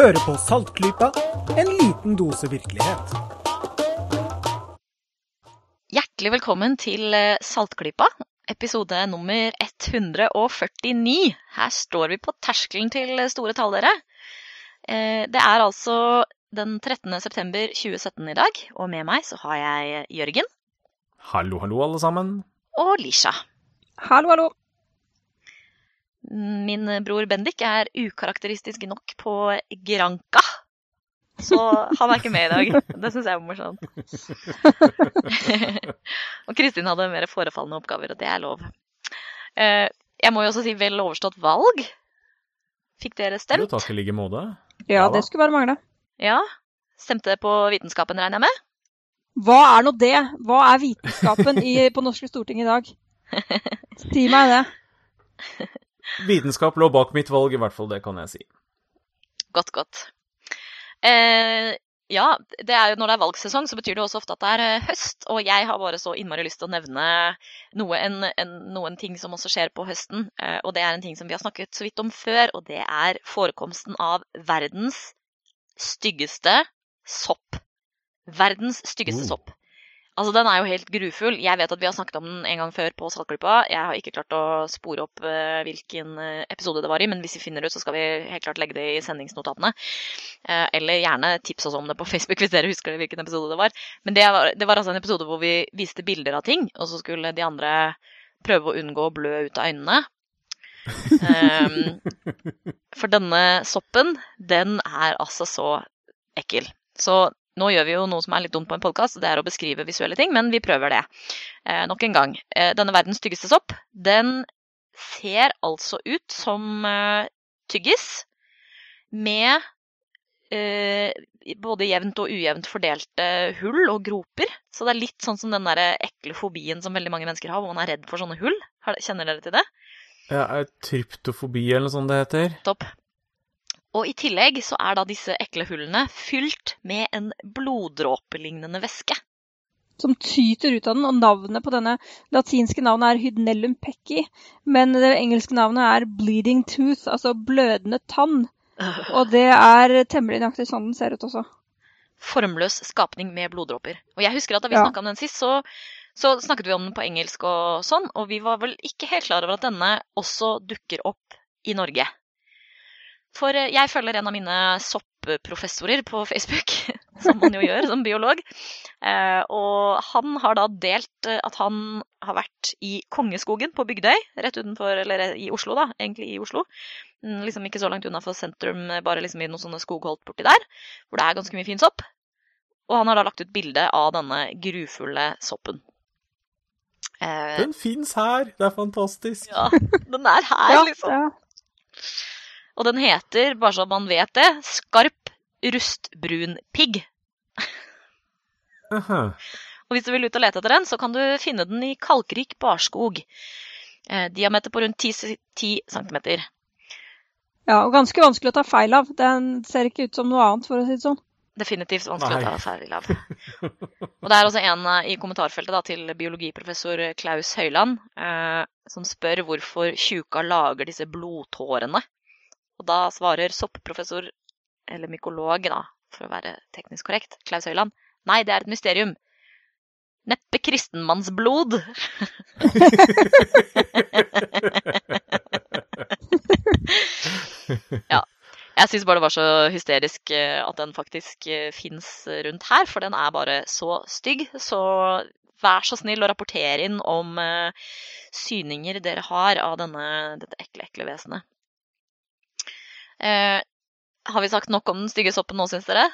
Hører på Saltklypa, en liten dose virkelighet. Hjertelig velkommen til eh, Saltklypa, episode nummer 149. Her står vi på terskelen til store tall, dere. Eh, Det er altså den 13. september 2017 i dag, og med meg så har jeg Jørgen Hallo, hallo, alle sammen. og Lisha. Hallo, hallo. Min bror Bendik er ukarakteristisk nok på Granka. Så han er ikke med i dag. Det syns jeg er morsomt. og Kristin hadde mer forefallende oppgaver, og det er lov. Eh, Jeg må jo også si vel overstått valg. Fikk dere Jo, stemt? takk i like måte. Ja, Ja det skulle bare mangle. Ja. Stemte på vitenskapen, regner jeg med? Hva er nå det? Hva er vitenskapen i, på norske storting i dag? Si meg det. Vitenskap lå bak mitt valg, i hvert fall. Det kan jeg si. Godt, godt. Eh, ja, det er jo når det er valgsesong, så betyr det også ofte at det er eh, høst. Og jeg har bare så innmari lyst til å nevne noe, en, en, noen ting som også skjer på høsten. Eh, og det er en ting som vi har snakket så vidt om før, og det er forekomsten av verdens styggeste sopp. Verdens styggeste Oh. sopp. Altså, Den er jo helt grufull. Jeg vet at vi har snakket om den en gang før på Saltklippa. Jeg har ikke klart å spore opp uh, hvilken eh, episode det var i, men hvis vi finner ut, så skal vi helt klart legge det i sendingsnotatene. Uh, eller gjerne tips oss om det på Facebook hvis dere husker hvilken episode det var. Men det var, det var altså en episode hvor vi viste bilder av ting, og så skulle de andre prøve å unngå å blø ut av øynene. Um, for denne soppen, den er altså så ekkel. Så nå gjør vi jo noe som er litt dumt på en podkast, det er å beskrive visuelle ting, men vi prøver det. Eh, nok en gang. Eh, denne verdens styggeste sopp, den ser altså ut som eh, tyggis med eh, både jevnt og ujevnt fordelte hull og groper. Så det er litt sånn som den der ekle fobien som veldig mange mennesker har, hvor man er redd for sånne hull. Kjenner dere til det? Ja, tryptofobi eller noe sånt det heter? Topp. Og i tillegg så er da disse ekle hullene fylt med en bloddråpelignende væske. Som tyter ut av den, og navnet på denne latinske navnet er Hydnellum pecci, men det engelske navnet er bleeding tooth, altså blødende tann. Og det er temmelig nøyaktig sånn den ser ut også. Formløs skapning med bloddråper. Og jeg husker at da vi Ja. snakka om den sist, så, så snakket vi om den på engelsk og sånn, og vi var vel ikke helt klar over at denne også dukker opp i Norge. For eh, jeg følger en av mine soppprofessorer på Facebook, som man jo gjør som biolog. Eh, og han har da delt eh, at han har vært i Kongeskogen på Bygdøy, rett utenfor, eller i Oslo, da, egentlig i Oslo. Mm, Liksom ikke så langt unna for sentrum, bare liksom i noen sånne skogholt borti der, hvor det er ganske mye fin sopp. Og han har da lagt ut bilde av denne grufulle soppen. Eh, Den fins her! Det er fantastisk. ja, den er her, liksom. Ja, liksom. ja. Og den heter, bare så man vet det, skarp rustbrun pigg. Aha. Og hvis du vil ut og lete etter den, så kan du finne den i kalkrik barskog. Eh, diameter på rundt 10, 10 cm. ja, og ganske vanskelig å ta feil av. Den ser ikke ut som noe annet, for å si det sånn. Definitivt vanskelig Nei. å ta feil av. Og det er også en eh, i kommentarfeltet da, til biologiprofessor Klaus Høyland eh, som spør hvorfor tjuka lager disse blodtårene. Og da svarer soppprofessor, eller mykolog, da, for å være teknisk korrekt, Klaus Høyland, nei, det er et mysterium. Neppe kristenmannsblod. ja. Jeg syns bare det var så hysterisk eh, at den faktisk fins rundt her, for den er bare så stygg. Så vær så snill å rapportere inn om eh, syninger dere har av denne, dette ekle, ekle vesenet. Eh, har vi sagt nok om den stygge soppen nå, syns dere?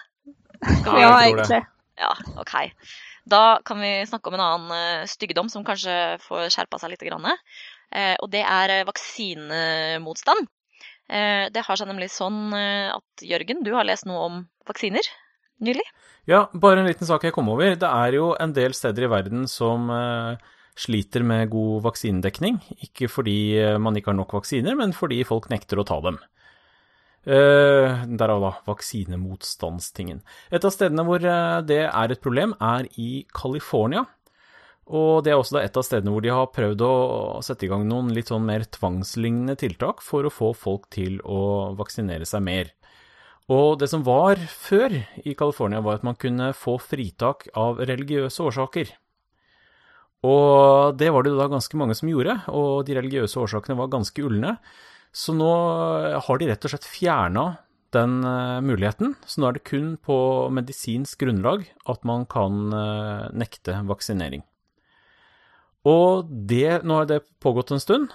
Ja, Ja, jeg tror det. egentlig. Ja, OK. Da kan vi snakke om en annen eh, styggedom som kanskje får skjerpa seg litt. Grann. Eh, og det er eh, vaksinemotstand. Eh, det har seg nemlig sånn eh, at Jørgen, du har lest noe om vaksiner nylig? Ja, bare en liten sak jeg kom over. Det er jo en del steder i verden som sliter med god vaksinedekning. Ikke fordi man ikke har nok vaksiner, men fordi folk nekter å ta dem. Eh, Derav da vaksinemotstandstingen. Et av stedene hvor eh, det er et problem, er i California. Og det er også et av stedene hvor de har prøvd å sette i gang noen litt sånn mer tvangslignende tiltak for å få folk til å vaksinere seg mer. Og det som var før i California, var at man kunne få fritak av religiøse årsaker. Og det var det da ganske mange som gjorde, og de religiøse årsakene var ganske ulne. Så nå har de rett og slett fjerna den uh, muligheten. Så nå er det kun på medisinsk grunnlag at man kan uh, nekte vaksinering. Og det, nå har det pågått en stund,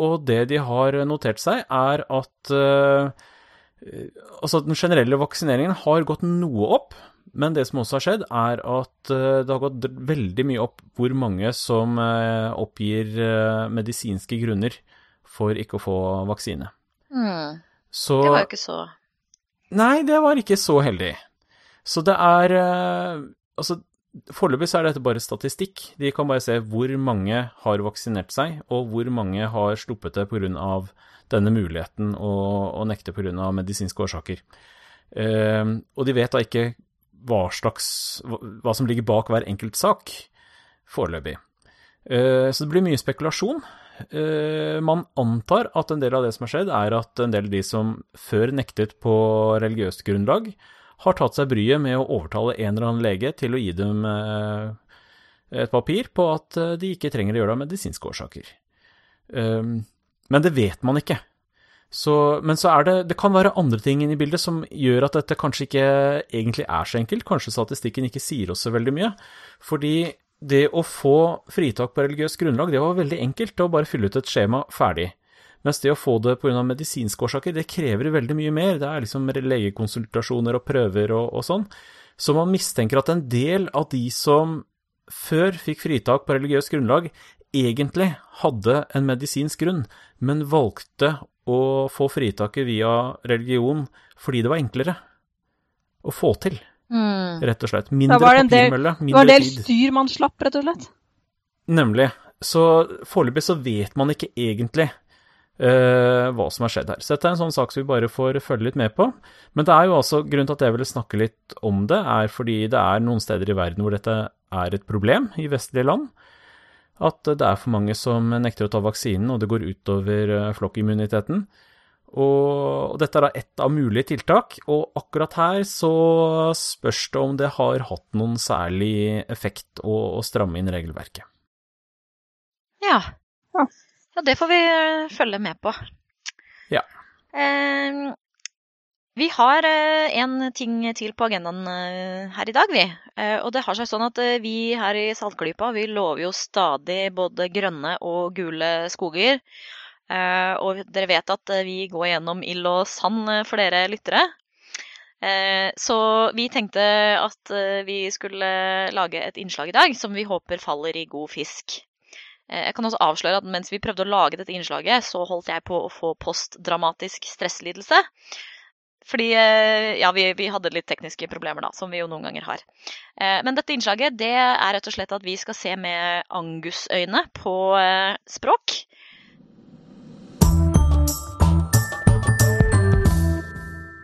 og det de har notert seg, er at uh, altså den generelle vaksineringen har gått noe opp, men det som også har skjedd, er at det har gått veldig mye opp hvor mange som oppgir medisinske grunner for ikke å få vaksine. Mm. Så Det var jo ikke så Nei, det var ikke så heldig. Så det er Altså, foreløpig så er dette bare statistikk. De kan bare se hvor mange har vaksinert seg, og hvor mange har sluppet det pga. denne muligheten å, å nekte pga. medisinske årsaker. Eh, og de vet da ikke hva slags Hva som ligger bak hver enkelt sak, foreløpig. Eh, så det blir mye spekulasjon. Uh, man antar at en del av det som har skjedd, er at en del av de som før nektet på religiøst grunnlag, har tatt seg bryet med å overtale en eller annen lege til å gi dem uh, et papir på at de ikke trenger å gjøre det av medisinske årsaker. Men det vet man ikke. Så, men så er det Det kan være andre ting inne i bildet som gjør at dette kanskje ikke egentlig er så enkelt. Kanskje statistikken ikke sier oss så veldig mye. Fordi det å få fritak på religiøst grunnlag, det var veldig enkelt. Det var bare å fylle ut et skjema, ferdig. Mens det å få det pga. medisinske årsaker, det krever veldig mye mer. Det er liksom legekonsultasjoner og prøver og, og sånn. Så man mistenker at en del av de som før fikk fritak på religiøst grunnlag, egentlig hadde en medisinsk grunn, men valgte å få fritaket via religion fordi det var enklere å få til. Mm. Rett og slett. Mindre papirmølle, mindre papirmølle, Det var en del styr man slapp, rett og slett. Nemlig. Så foreløpig så vet man ikke egentlig uh, hva som har skjedd her. Så dette er en sånn sak som vi bare får følge litt med på. Men det er jo altså, grunnen til at jeg ville snakke litt om det, er fordi det er noen steder i verden hvor dette er et problem i vestlige land. At det er for mange som nekter å ta vaksinen, og det går utover eh, flokkimmuniteten. Og dette er da ett av mulige tiltak, og akkurat her så spørs det om det har hatt noen særlig effekt å, å stramme inn regelverket. Ja. Ja. ja, det får vi eh, følge med på. Ja. Eh, vi har eh, en ting til på agendaen eh, her i dag, vi. Eh, og det har seg sånn at vi her i Saltklypa vi lover jo stadig både grønne og gule skoger. Eh, og dere vet at eh, vi går gjennom ild og sand eh, for dere lyttere. Så vi tenkte at vi skulle lage et innslag i dag som vi håper faller i god fisk. Jeg kan også avsløre at mens vi prøvde å lage dette innslaget, så holdt jeg på å få postdramatisk stresslidelse. Fordi ja, vi, vi hadde litt tekniske problemer, da, som vi jo noen ganger har. Men dette innslaget det er rett og slett at vi skal se med angusøyne på språk.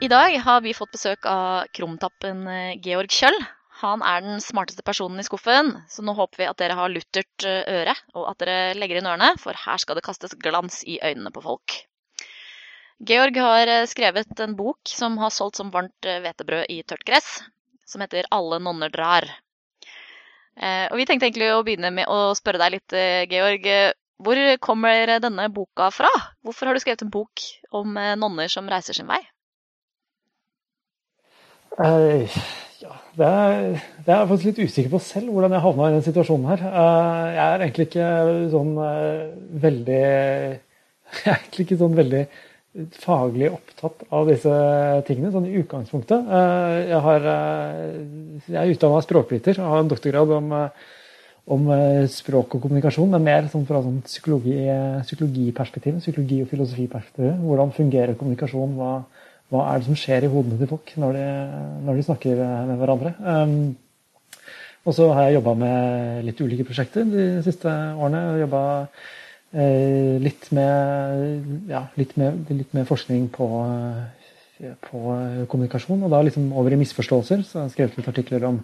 I dag har vi fått besøk av krumtappen eh, Georg Kjøll. Han er den smarteste personen i skuffen, så nå håper vi at dere har luttert eh, øre, og at dere legger inn ørene, for her skal det kastes glans i øynene på folk. Georg har eh, skrevet en bok som har solgt som varmt hvetebrød i tørt gress, som heter Alle nonner drar. Og vi tenkte egentlig å begynne med å spørre deg litt, Georg. Hvor kommer denne boka fra? Hvorfor har du skrevet en bok om nonner som reiser sin vei? Eh, ja, det er, det er jeg faktisk litt usikker på selv, hvordan jeg havna i den situasjonen her. Eh, jeg er egentlig ikke sånn eh, veldig Jeg er egentlig ikke sånn veldig faglig opptatt av disse tingene, sånn i utgangspunktet. Eh, jeg, har, eh, jeg er utdanna språkbryter og har en doktorgrad om, om språk og kommunikasjon, men mer sånn fra sånn psykologi, psykologiperspektiv, psykologi- og filosofiperspektiv. Hvordan fungerer kommunikasjon? hva hva er det som skjer i hodene til folk når de, når de snakker med hverandre. Um, og så har jeg jobba med litt ulike prosjekter de siste årene. Jobba eh, litt, med, ja, litt, litt med forskning på, eh, på kommunikasjon, og da liksom over i misforståelser. Så jeg har skrevet litt artikler om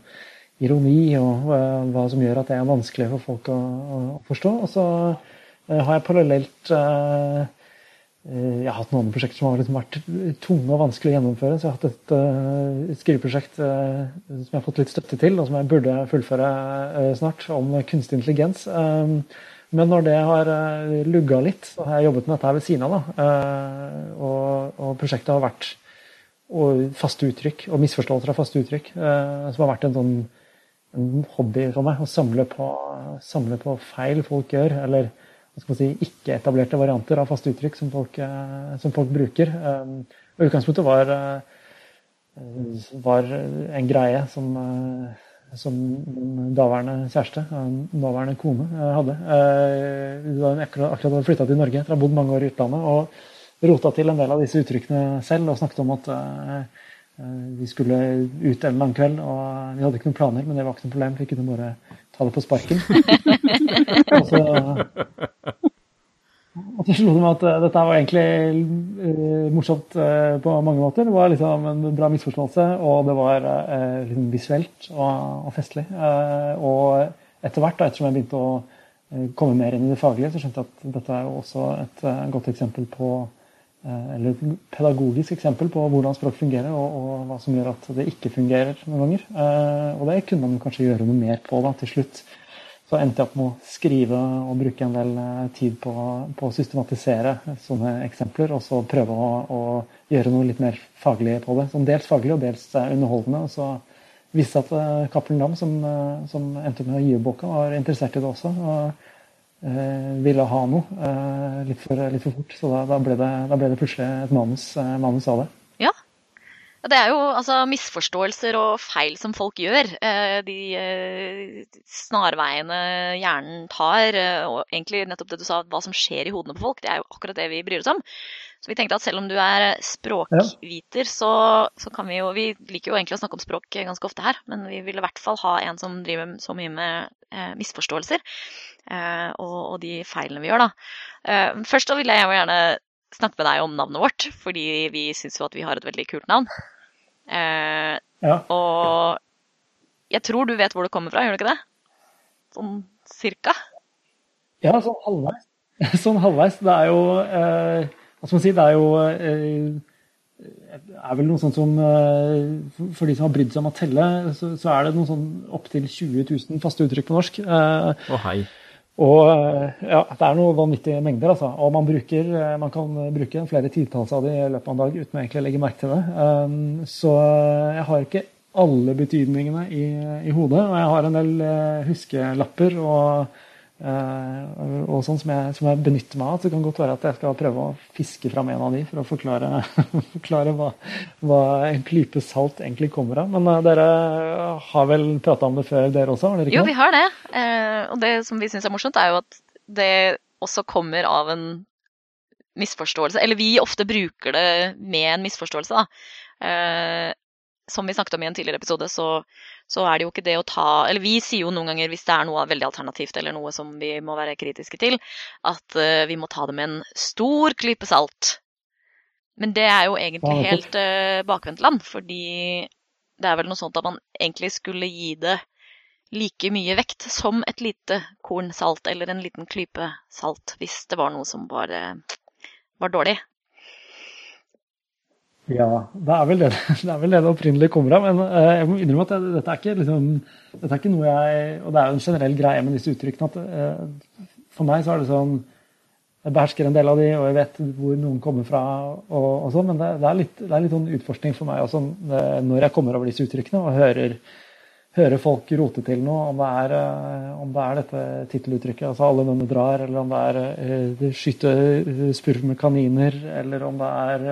ironi og eh, hva som gjør at det er vanskelig for folk å, å forstå. Og så eh, har jeg parallelt eh, jeg har hatt noen prosjekter som har liksom vært tunge og vanskelig å gjennomføre. Så jeg har hatt et et skriveprosjekt uh, som jeg har fått litt støtte til, og som jeg burde fullføre snart, om kunstig intelligens. Men når det har lugga litt, så har jeg jobbet med dette her ved siden av. Og, og, prosjektet har vært faste uttrykk og misforståelser av faste uttrykk, som har vært en sånn en hobby for meg. Å samle på, samle på feil folk gjør, eller si, ikke-etablerte varianter av faste uttrykk som folk, eh, som folk bruker. Um, og utgangspunktet var, eh, var en greie som, eh, som daværende kjæreste, nåværende kone, hadde. Da Hun akkurat hadde flytta til Norge etter å ha bodd mange år i utlandet. og rota til en del av disse uttrykkene selv og snakket om at vi skulle ut en lang kveld. og Vi hadde ikke noen planer, men det var ikke noe problem. Vi kunne bare ta det på sparken. og så og så slo det meg at uh, dette var egentlig uh, morsomt uh, på mange måter. Det var liksom en bra misforståelse, og det var liksom visuelt og, og festlig. og etter hvert, da, ettersom jeg begynte å komme mer inn i det faglige, så skjønte jeg at dette er også et godt eksempel på eller et pedagogisk eksempel på hvordan språk fungerer, og, og, hva som gjør at det ikke fungerer noen ganger. og det kunne man kanskje gjøre noe mer på da, til slutt så endte jeg opp med å skrive og bruke en del eh, tid på, på å systematisere sånne eksempler, og så prøve å, å, gjøre noe litt mer faglig på det. Som dels faglig og dels eh, underholdende. Og så viste at eh, Cappelen Dam, som, som, endte med å gi ut boka, var interessert i det også. og eh, ville ha noe eh, litt, for, litt, for, fort. Så da, da, ble det, da, ble det, plutselig et manus, manus av det. Det er jo altså, misforståelser og feil som folk gjør. Eh, de eh, snarveiene hjernen tar, eh, og egentlig nettopp det du sa, hva som skjer i hodene på folk, det er jo akkurat det vi bryr oss om. Så vi tenkte at selv om du er språkviter, så, så, kan vi jo Vi liker jo egentlig å snakke om språk ganske ofte her, men vi vil i hvert fall ha en som driver så mye med eh, misforståelser. Eh, og, og, de feilene vi gjør, da. Eh, først da vil jeg jo gjerne snakke med deg om navnet vårt, fordi vi syns jo at vi har et veldig kult navn. Eh, ja. Og jeg tror du vet hvor det kommer fra, gjør du ikke det? Sånn cirka? Ja, sånn halvveis. Sånn halvveis. Det er jo eh, Hva skal man si? Det er jo eh, er vel noe sånt som eh, For de som har brydd seg om å telle, så, så er det noe sånn opptil 20 000 faste uttrykk på norsk. Eh, oh, hei. Og ja, Det er noen vanvittige mengder. altså, og Man, bruker, man kan bruke flere titalls av de i løpet av en dag uten å egentlig legge merke til det. Um, så jeg har ikke alle betydningene i, i hodet. Og jeg har en del huskelapper og og sånn som jeg, som jeg, benytter meg av. Så det kan godt være at jeg skal prøve å fiske fram en av de for å forklare, forklare hva, hva, en klype salt egentlig kommer av. Men uh, dere har vel prata om det før, dere også? har dere ikke? Jo, vi har det. Uh, og det som vi syns er morsomt, er jo at det også kommer av en misforståelse. Eller vi ofte bruker det med en misforståelse, da som vi snakket om i en tidligere episode, så, så, er det jo ikke det å ta Eller vi sier jo noen ganger, hvis det er noe veldig alternativt eller noe som vi må være kritiske til, at uh, vi må ta det med en stor klype salt. Men det er jo egentlig helt uh, bakvendtland, fordi det er vel noe sånt at man egentlig skulle gi det like mye vekt som et lite korn salt eller en liten klype salt, hvis det var noe som var, uh, var dårlig. Ja, det er vel det det, er vel det, det opprinnelig kommer av. Men uh, jeg må innrømme at det, dette, er ikke, liksom, dette er ikke noe jeg Og det er jo en generell greie med disse uttrykkene at uh, for meg så er det sånn Jeg behersker en del av de, og jeg vet hvor noen kommer fra, og, og sånn, men det, det, er litt, det er litt sånn utforskning for meg også når jeg kommer over disse uttrykkene og hører, hører folk rote til noe, om det er, om det er dette titteluttrykket, altså 'alle mennene drar', eller om det er 'skyte spurv med kaniner', eller om det er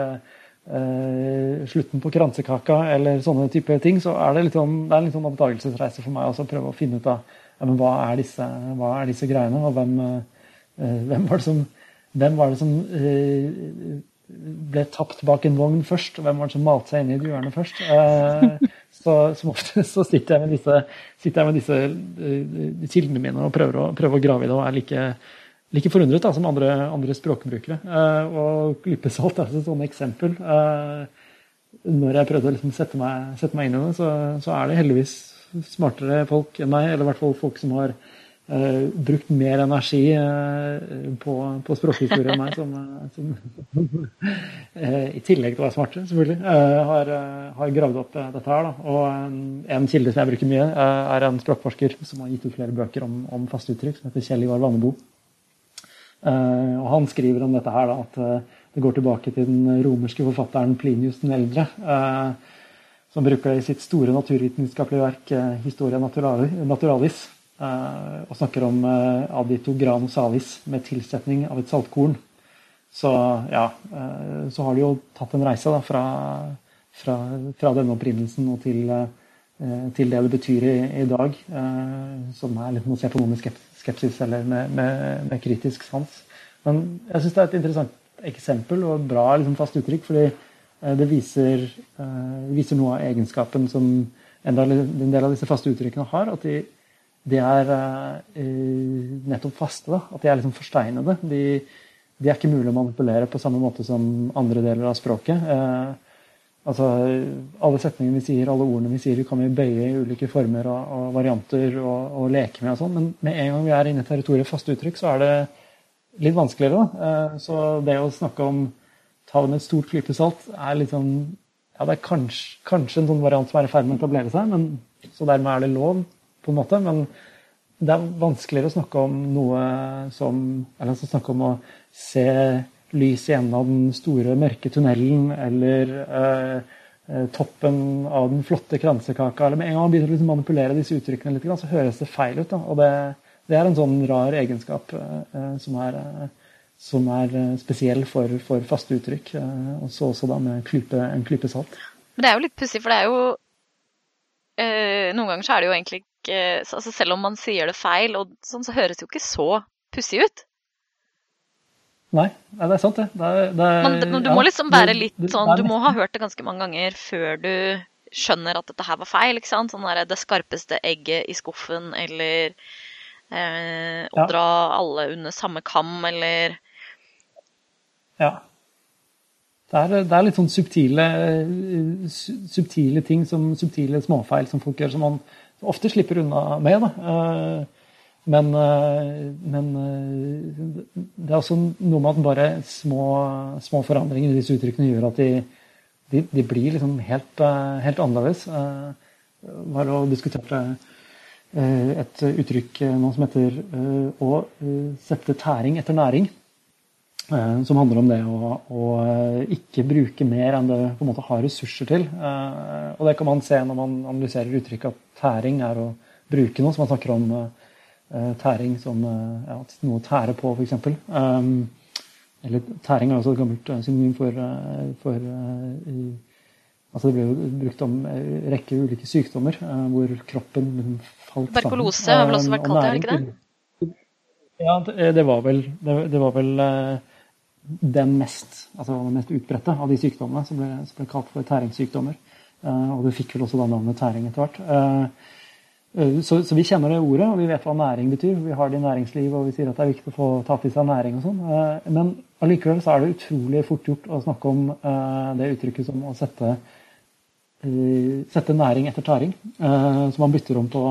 eh, slutten på kransekaka eller sånne type ting, så er det litt sånn, det er litt sånn oppdagelsesreise for meg også å prøve å finne ut av ja, men hva, er disse, hva er disse greiene, og hvem, eh, hvem var det som, var det som eh, ble tapt bak en vogn først, og hvem var det som malte seg inn i hjørne først. Eh, så Som ofte så sitter jeg med disse, jeg med disse uh, kildene mine og prøver å, prøver å grave i det og er like like forundret da, som andre, andre språkbrukere. Uh, og klypesalt er et sånt eksempel. Uh, når jeg prøvde å liksom sette, meg, sette, meg, inn i det, så, så, er det heldigvis smartere folk enn meg, eller i hvert fall folk som har uh, brukt mer energi uh, på, på språkhistorie enn meg, som, som i tillegg til å være smarte, selvfølgelig, har, har, gravd opp dette her. Da. Og en kilde som jeg bruker mye, er en språkforsker som har gitt ut flere bøker om, om faste uttrykk, som heter Kjell Ivar Vannebo. Og han skriver om dette her, da, at det går tilbake til den romerske forfatteren Plinius den eldre. Eh, som bruker det i sitt store naturvitenskapelige verk eh, 'Historia naturalis'. Eh, og snakker om eh, adito grano salis med tilsetning av et saltkorn. Så ja, så har de jo tatt en reise da, fra, fra, fra denne opprinnelsen og til, til, det det betyr i, i dag. som er litt noe å se på noe med skepsis eller med, med, med kritisk sans. Men jeg syns det er et interessant eksempel og bra liksom, fast uttrykk. fordi Eh, det viser, eh, viser, noe av egenskapen som en del, en del av disse faste uttrykkene har. At de, de er uh, nettopp faste. Da. At de er liksom forsteinede. De, de, er ikke mulig å manipulere på samme måte som andre deler av språket. Altså, alle setningene vi sier, alle ordene vi sier, vi kan vi bøye i ulike former og, og varianter og, og, leke med og sånn. Men med en gang vi er inne i territoriet faste uttrykk, så er det litt vanskeligere. Da. Uh, så det å snakke om ta det med et stort klype salt er litt sånn Ja, det er kanskje, kanskje en sånn variant som er i ferd med å etablere seg, men, så dermed er det lov, på en måte. Men det er vanskeligere å snakke om noe som Eller altså snakke om å se lys av den store, mørke tunnelen, eller eh, eh, toppen av den flotte kransekaka. eller Med en gang man begynner å liksom manipulere disse uttrykkene litt, så høres det feil ut. Da. Og det, det, er en sånn rar egenskap eh, som er eh, som er eh, spesiell for, for faste uttrykk. Eh, og så også da med klype, en klype salt. Men det er jo litt pussig, for det er jo eh, Noen ganger så er det jo egentlig ikke altså Selv om man sier det feil, og sånn, så høres det jo ikke så pussig ut. Nei, det er sant, det. det, er, det er, men, men, du må liksom være litt sånn Du må ha hørt det ganske mange ganger før du skjønner at dette her var feil. ikke sant? Sånn der, det skarpeste egget i skuffen, eller eh, å ja. dra alle under samme kam, eller ja. Det er, det er, litt sånn subtile, subtile ting, som, subtile småfeil som folk gjør, som man ofte slipper unna med. Da. Eh, men, eh, men, eh, det er også noe med at bare små, små forandringer i disse uttrykkene gjør at de, de, de blir liksom helt, helt annerledes. Var og diskuterte et uttrykk nå som heter å sette tæring etter næring. Eh, som handler om det å, å, eh, ikke bruke mer enn det på en måte har ressurser til. Eh, og det kan man se når man analyserer uttrykket at tæring er å bruke noe. som man snakker om tæring som ja, noe å tære på, f.eks. Eller tæring er også et gammelt synonym for, for Altså det ble jo brukt om en rekke ulike sykdommer hvor kroppen falt sammen. Tuberkulose har vel også vært kalt det, er ikke det? Ja, det, var vel, det, det var vel den mest, altså den mest utbredte av de sykdommene som ble, som ble kalt for tæringssykdommer. Og du fikk vel også da navnet tæring etter hvert. Uh, så, så, vi kjenner det ordet, og vi vet hva næring betyr. Vi har det i næringsliv, og vi sier at det er viktig å få tatt i seg næring og sånn. men allikevel så er det utrolig fort gjort å snakke om det uttrykket som å sette, sette næring etter tæring. så man bytter om, på,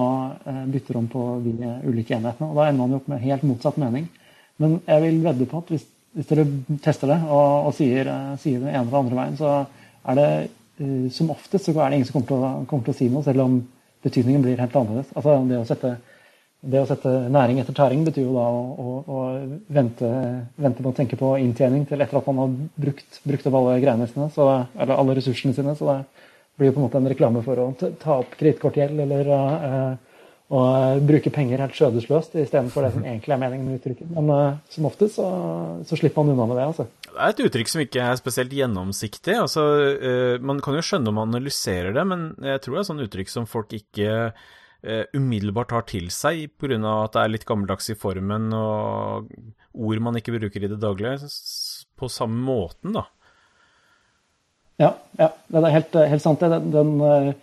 bytter om på de ulike enhetene. Og da ender man jo opp med helt motsatt mening. Men jeg vil vedde på at hvis hvis dere tester det og, og sier, eh, sier, det ene eller andre veien, så er det som oftest så er det ingen som kommer til, å, kommer til, å, si noe, selv om betydningen blir helt annerledes. Altså det å sette, det å sette næring etter tæring betyr jo da å, å, å vente, vente, med å tenke på inntjening til etter at man har brukt, brukt opp alle greiene sine, så, eller alle ressursene sine. Så det blir jo på en måte en reklame for å ta opp kredittkortgjeld eller uh, og uh, bruke penger helt skjødesløst istedenfor det som egentlig er meningen med uttrykket. Men uh, som oftest så, så, slipper man unna med det. altså. Det er et uttrykk som ikke er spesielt gjennomsiktig. altså uh, Man kan jo skjønne om man analyserer det, men jeg tror det er sånn uttrykk som folk ikke umiddelbart tar til seg pga. at det er litt gammeldags i formen og ord man ikke bruker i det daglige på samme måten, da. Ja, ja det er helt, helt sant. det. Den, den Eh,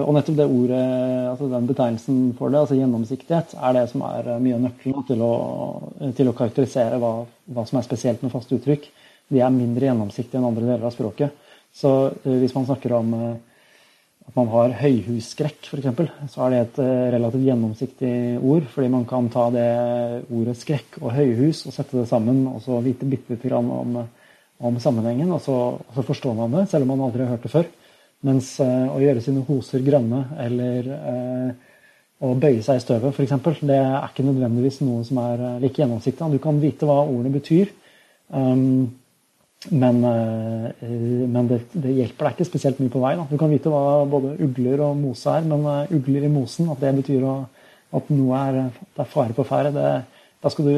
og nettopp det ordet, altså den betegnelsen for det, altså gjennomsiktighet, er det som er eh, mye av nøkkelen til å, til å karakterisere hva, hva, som er spesielt med faste uttrykk. De er mindre gjennomsiktige enn andre deler av språket. Så eh, hvis man snakker om at man har høyhusskrekk, f.eks., så er det et relativt gjennomsiktig ord. Fordi man kan ta det ordet skrekk og høyhus og sette det sammen og så vite bitte lite grann om, om sammenhengen, og så, og så, forstår man det, selv om man aldri har hørt det før. Mens å gjøre sine hoser grønne eller å bøye seg i støvet, f.eks., det er ikke nødvendigvis noe som er like gjennomsiktig. Du kan vite hva ordene betyr. Um, men, eh, det, hjelper deg ikke spesielt mye på vei. Du kan vite hva både ugler og mose er, men eh, ugler i mosen, at det betyr at noe er, det er fare på ferde, da skal du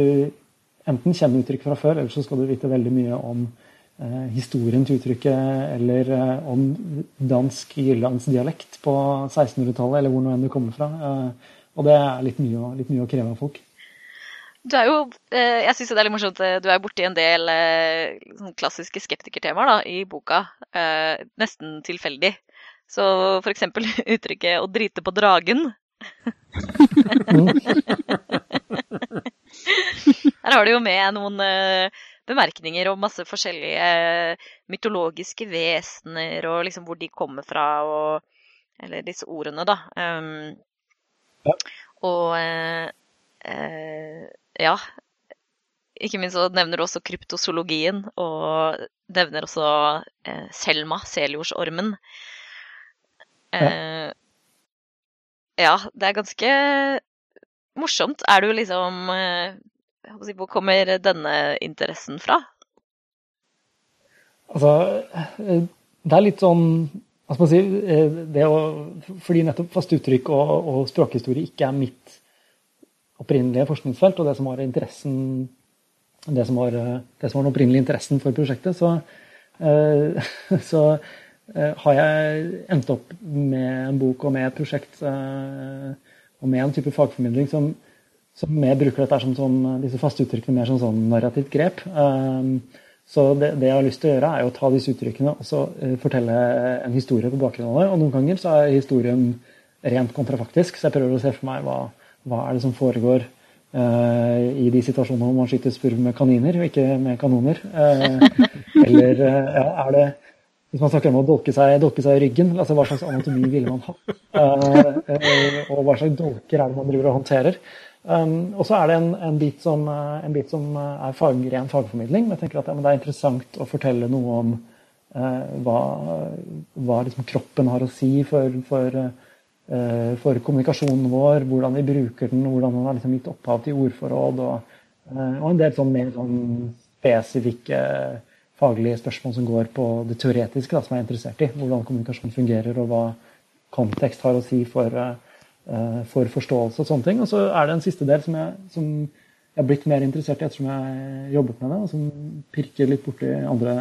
enten kjenne uttrykket fra før, eller så skal du vite veldig mye om eh, historien til uttrykket, eller eh, om dansk jyllandsdialekt på 1600-tallet, eller hvor nå enn det kommer fra. Eh, og det er litt mye, litt mye å kreve av folk. Du er jo eh, Jeg syns det er litt morsomt eh, du er borti en del eh, sånn klassiske skeptikertemaer da, i boka. Nesten tilfeldig. Så for eksempel uttrykket 'å drite på dragen'. Her har du jo med noen bemerkninger om masse forskjellige mytologiske vesener, og liksom hvor de kommer fra, og Eller disse ordene, da. Um, ja. Og ja. Ikke minst så nevner du også kryptozoologien, og nevner også uh, Selma, seljordsormen. Eh, ja, det er ganske morsomt. Er du liksom eh, Hvor kommer denne interessen fra? Altså, eh, det er litt sånn man si, eh, å, Fordi nettopp fast uttrykk og, og språkhistorie ikke er mitt opprinnelige forskningsfelt, og det som var interessen det som var, det som var den opprinnelige interessen for prosjektet, så, eh, så eh, har jeg endt opp med en bok og med et prosjekt eh, og med en type fagformidling som, som mer bruker dette som, sånn, disse faste uttrykkene mer som sånn narrativt grep. Så det, det, jeg har lyst til å gjøre, er å ta disse uttrykkene og så fortelle en historie på bakgrunn av det. Og noen ganger så er historien rent kontrafaktisk, så jeg prøver å se for meg hva, hva er det som foregår i de situasjonene hvor man skyter spurv med kaniner og ikke med kanoner? Eller ja, er det hvis man snakker om å dolke seg, dolke seg i ryggen, altså hva slags anatomi ville man ha? og hva slags dolker er det man driver og håndterer? Um, og så er det en, en, bit som, en, bit som, er fag, ren fagformidling. Men jeg tenker at ja, det er interessant å fortelle noe om hva, hva liksom kroppen har å si for, for uh, for kommunikasjonen vår, hvordan vi bruker den, hvordan den har liksom gitt opphav til ordforråd, og, uh, og en del sånn mer sånn spesifikke faglige spørsmål som går på det teoretiske, da, som jeg er interessert i. Hvordan kommunikasjon fungerer, og hva kontekst har å si for, uh, for forståelse og sånne ting. Og så er det en siste del som jeg, som jeg er blitt mer interessert i ettersom jeg jobbet med det, og som pirker litt borti andre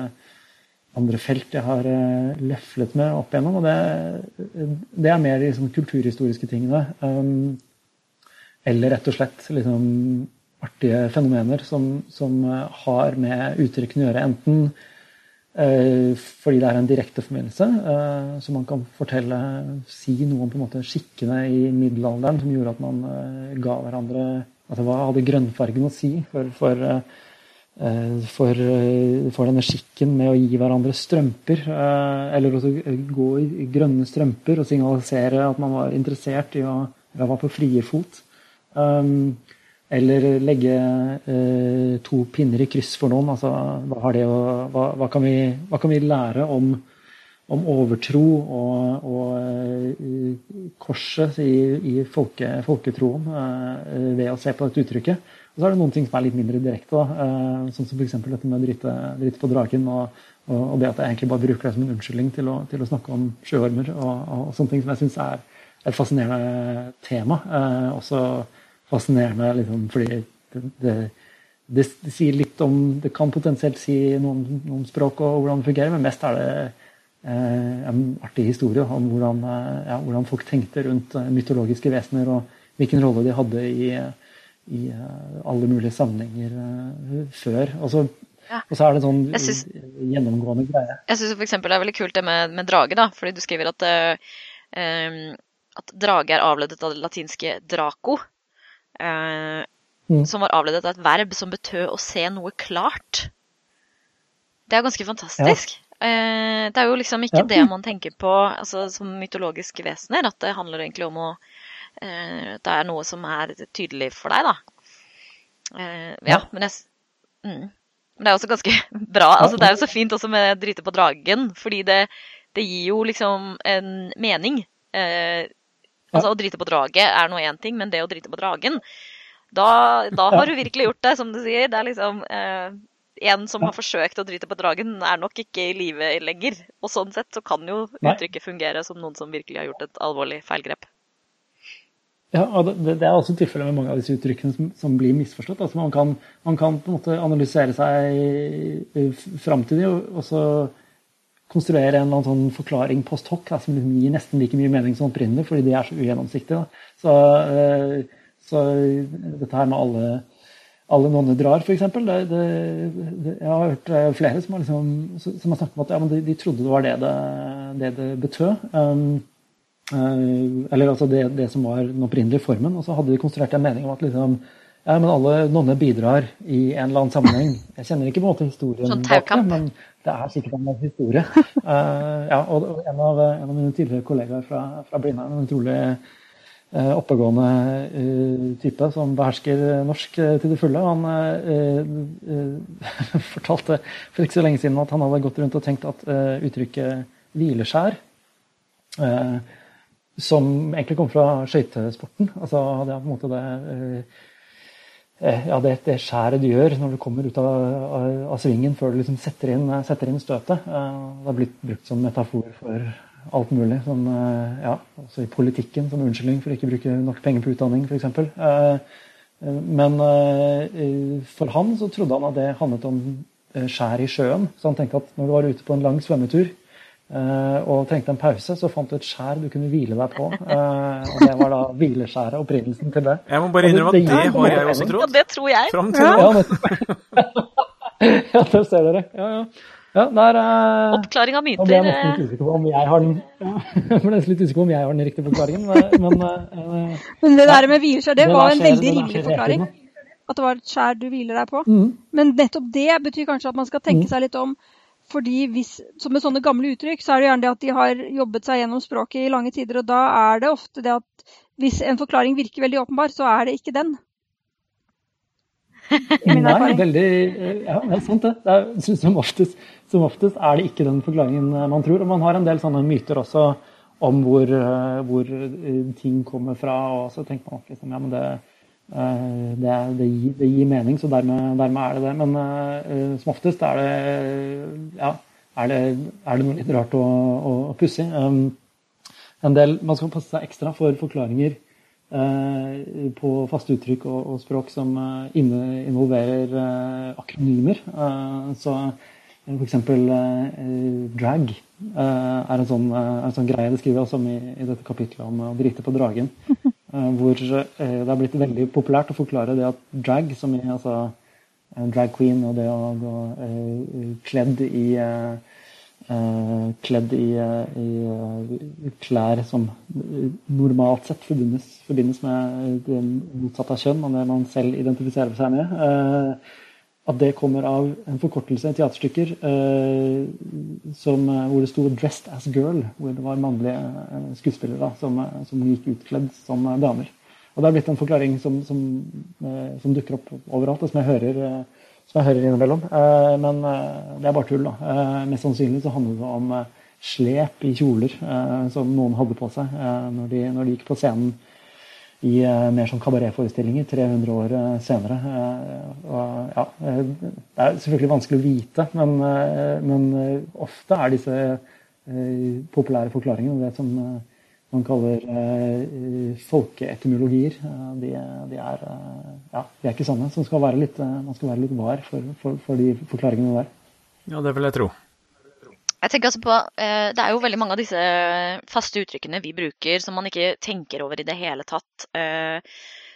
andre felt jeg har uh, leflet med opp igjennom. Og det, det er mer de liksom, kulturhistoriske tingene. Um, eller rett og slett liksom, artige fenomener som, som har med uttrykkene å gjøre. Enten fordi det er en direkte forbindelse, så man kan fortelle, si noe om på en måte skikkene i middelalderen som gjorde at man ga hverandre altså Hva hadde grønnfargen å si for, for Eh, for, eh, for, denne skikken med å gi hverandre strømper. Eh, eller å gå i grønne strømper og signalisere at man var interessert i å var på frierfot. Eller legge to pinner i kryss for noen. Altså, hva, å, hva, hva, kan vi, hva, kan vi, lære om, om overtro og, og korset i, i folke, folketroen ved å se på dette uttrykket? Og så er det noen ting som er litt mindre direkte. uh, Eh, som f.eks. dette med å drite, drite, på draken. Og, og, det at jeg egentlig bare bruker det som en unnskyldning til å, til å snakke om sjøormer. Og, og, sånne ting som jeg syns er et fascinerende tema. Eh, også fascinerende liksom, fordi det, det, det, det, sier litt om Det kan potensielt si noe om, språk og hvordan det fungerer, men mest er det eh, en artig historie om hvordan, eh, ja, hvordan folk tenkte rundt mytologiske vesener, og hvilken rolle de hadde i i uh, alle mulige sammenhenger uh, før. Altså, ja. Og så er det en sånn synes, gjennomgående greie. Jeg syns f.eks. det er veldig kult det med, med drage, da, fordi du skriver at, uh, at drage er avledet av det latinske draco. Mm. Som var avledet av et verb som betød å se noe klart. Det er ganske fantastisk. Ja. Eh, det er jo liksom ikke Ja. det man tenker på altså, som mytologiske vesener. At det handler egentlig om å eh, Det er noe som er tydelig for deg, da. Eh, ja, Ja. men jeg mm. Men det er også ganske bra. Altså, det er jo så fint også med Drite på dragen, fordi det, det gir jo liksom en mening. Eh, altså, Å drite på draget er nå én ting, men det å drite på dragen da, da har du virkelig gjort det, som du sier. Det er liksom eh, En som har forsøkt å drite på dragen, er nok ikke i live lenger. Og sånn sett så kan jo uttrykket fungere som noen som virkelig har gjort et alvorlig feilgrep. Ja, og det, det er også tilfellet med mange av disse uttrykkene som, som blir misforstått. Altså man, kan, man kan på en måte analysere seg eh, fram til og så konstruere en eller annen sånn forklaring post hoc da, som gir nesten like mye mening som opprinnelig, fordi de er så ugjennomsiktige. Så, eh, så dette her med alle, alle nonner drar, f.eks. Jeg har hørt eh, flere som har, liksom, som har snakket om at ja, men de, de trodde det var det det, det, det betød. Um, Eh, eller altså det, det som var den opprinnelige formen. Og så hadde de konstruert en mening om at liksom, ja, men alle nonner bidrar i en eller annen sammenheng. Jeg kjenner ikke på en måte historien Sånn bak det, men det er sikkert en historie. Uh, ja, og en av, en av mine tidligere kollegaer fra, fra Blindern, en utrolig uh, oppegående uh, type som behersker norsk til det fulle, han fortalte for ikke så lenge siden at han hadde gått rundt og tenkt at uttrykket hvileskjær som egentlig kom fra skøytesporten. Altså, det er på en måte det ja, det, det skjæret du gjør når du kommer ut av, av, av svingen før du liksom setter inn, setter inn støtet. Eh, det har blitt brukt som metafor for alt mulig. Som, eh, ja, også i politikken som unnskyldning for ikke å bruke nok penger på utdanning, f.eks. Eh, men eh, for han så trodde han at det handlet om eh, skjær i sjøen. Så han tenkte at når du var ute på en lang svømmetur eh, og trengte en pause, så fant du et skjær du kunne hvile deg på. Eh, og det var da hvileskjæret, opprinnelsen til det. Jeg må bare innrømme at det det har jeg også trodd. Ja, det tror jeg. Fram til nå. Ja, det ser dere. Ja, ja. ja der, uh, Oppklaring av nå ble jeg myter. nesten eh, litt usikker på om jeg har den ja, på om jeg har den riktige forklaringen. Men, men eh, Men det der med hvileskjær, det Det var en skjer- veldig rimelig forklaring. At det var et skjær du hviler deg på. mm, Men nettopp det betyr kanskje at man skal tenke seg litt om. Fordi hvis, som med sånne gamle uttrykk, så er det gjerne det at de har jobbet seg gjennom språket i lange tider. Og da er det ofte det at hvis en forklaring virker veldig åpenbar, så er det ikke den. Nei, veldig Ja, det er sant det. det er, som, oftest, som oftest er det ikke den forklaringen man tror. Og man har en del sånne myter også om hvor, eh, hvor eh, ting kommer fra. Og så tenker man at liksom, ja, men det, det, er- det, gir, det gir mening, så dermed, dermed er det det. Men uh, som oftest er det ja, er det, er det noe litt rart og, og, og pussig. Um, en del, man skal passe seg ekstra for forklaringer uh, på faste uttrykk og, og språk som uh, inne, involverer eh, akronymer. Eh, så f.eks. Eh, drag eh, er en sånn, er, en sånn greie det skriver jeg også om i, i dette kapitlet om å drite på dragen. Eh, hvor eh, det er blitt veldig populært å forklare det at drag, som i altså drag queen og det å gå eh, kledd i kledd i, i klær som normalt sett forbindes, forbindes med det motsatte av kjønn og det man selv identifiserer seg med. At det kommer av en forkortelse i teaterstykker eh, som, eh, hvor det sto 'dressed as girl', hvor det var mannlige eh, skuespillere som, eh, som gikk utkledd som damer. Og det er blitt en forklaring som, som, eh, som dukker opp overalt, og som jeg hører, eh, som jeg hører innimellom. Men det er bare tull. da. Mest sannsynlig så handler det om slep i kjoler som noen hadde på seg når, de, når de gikk på scenen i eh, mer sånn kabaretforestillinger 300 år eh, senere. Eh, og, ja, det er selvfølgelig vanskelig å vite, men, men ofte er disse populære forklaringene det som man kaller folkeetymologier. De, de, er, ja, de er ikke sanne. Så man skal være litt, man skal være litt var for, for, for de forklaringene der. Ja, det vil jeg tro. Jeg tenker altså på, eh, Det er jo veldig mange av disse faste uttrykkene vi bruker som man ikke tenker over i det hele tatt. eh,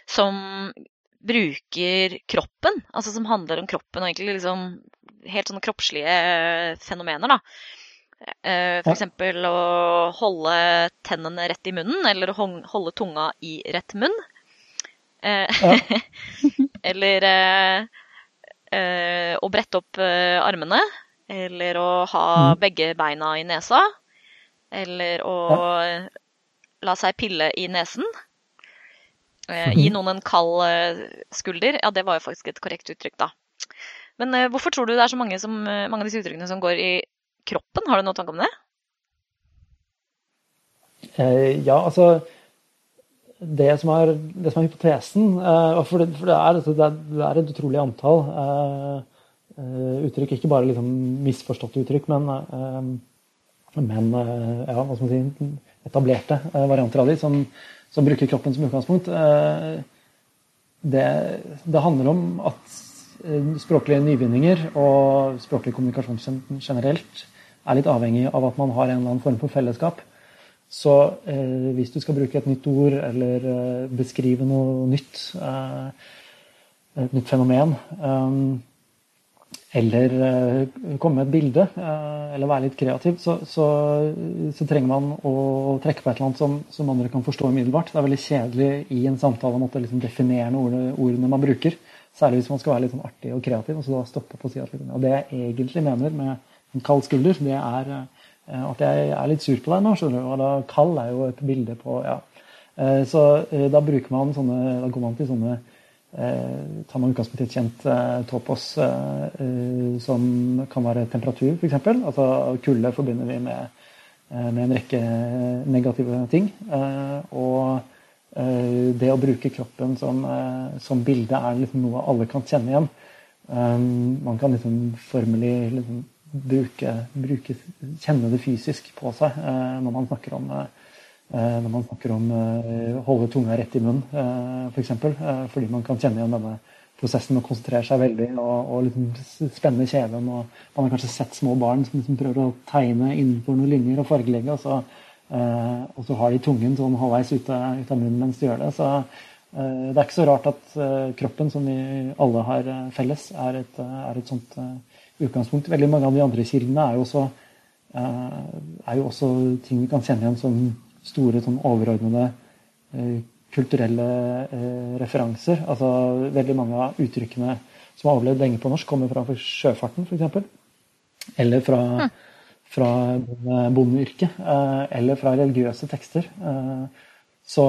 som bruker kroppen, altså som handler om kroppen og egentlig liksom helt sånne kroppslige fenomener. da. F.eks. Å holde tennene rett i munnen, eller å holde tunga i rett munn. Eh, Ja. eller eh, eh, å brette opp eh, armene. Eller å ha Mm. begge beina i nesa. Eller å la seg pille i nesen. Eh, gi noen en kald eh, skulder. Ja, det var jo faktisk et korrekt uttrykk, da. Men eh, hvorfor tror du det er så mange, som, eh, mange av disse uttrykkene som går i kroppen? Har du noen tanke om det? Ja, altså det som, er, det som er hypotesen For, det, for det, er, altså, det, er, et utrolig antall uttrykk. Ikke bare liksom misforståtte uttrykk, men, eh, men eh, ja, hva skal man si, etablerte eh, varianter av de som, som, bruker kroppen som utgangspunkt. Eh, det, det, handler om at språklige nyvinninger og språklig kommunikasjon generelt er litt avhengig av at man har en eller annen form for fellesskap. Så eh, hvis du skal bruke et nytt ord eller eh, beskrive noe nytt, eh, et nytt fenomen, eller komme med et bilde, eller være litt kreativ, så, så, så, trenger man å trekke på et eller annet som, som, andre kan forstå umiddelbart. Det er veldig kjedelig i en samtale å måtte liksom definere ordene, ordene, man bruker. Særlig hvis man skal være litt sånn artig og kreativ. og så da stoppe på å si at liksom, og Det jeg egentlig mener med en kald skulder, det er at jeg er litt sur på deg nå. skjønner du, og da Kald er jo et bilde på ja. Så da bruker man sånne, da går man til sånne eh, Tar man utgangspunkt i et kjent eh, topos eh, som kan være temperatur, f.eks. Altså kulde forbinder vi med, med, en rekke negative ting. og det å bruke kroppen som, som bilde er liksom noe alle kan kjenne igjen. man kan liksom formelig liksom bruke, bruke, kjenne det fysisk på seg eh, når man snakker om eh, når man snakker om eh, holde tunga rett i munnen, eh, f.eks. For eh, fordi man kan kjenne igjen denne prosessen og konsentrere seg veldig og, og liksom spenne kjeven. og Man har kanskje sett små barn som liksom prøver å tegne innenfor noen linjer og fargelegge, og så, eh, og så har de tungen sånn halvveis ut av, ut av munnen mens de gjør det. så det er ikke så rart at kroppen, som vi alle har felles, er et, er et sånt utgangspunkt. Veldig mange av de andre kildene er jo også, er jo også ting vi kan kjenne igjen som store sånn overordnede kulturelle referanser. Altså Veldig mange av uttrykkene som har overlevd lenge på norsk, kommer fra sjøfarten f.eks. Eller fra, fra bondeyrket. Eller fra religiøse tekster. Så,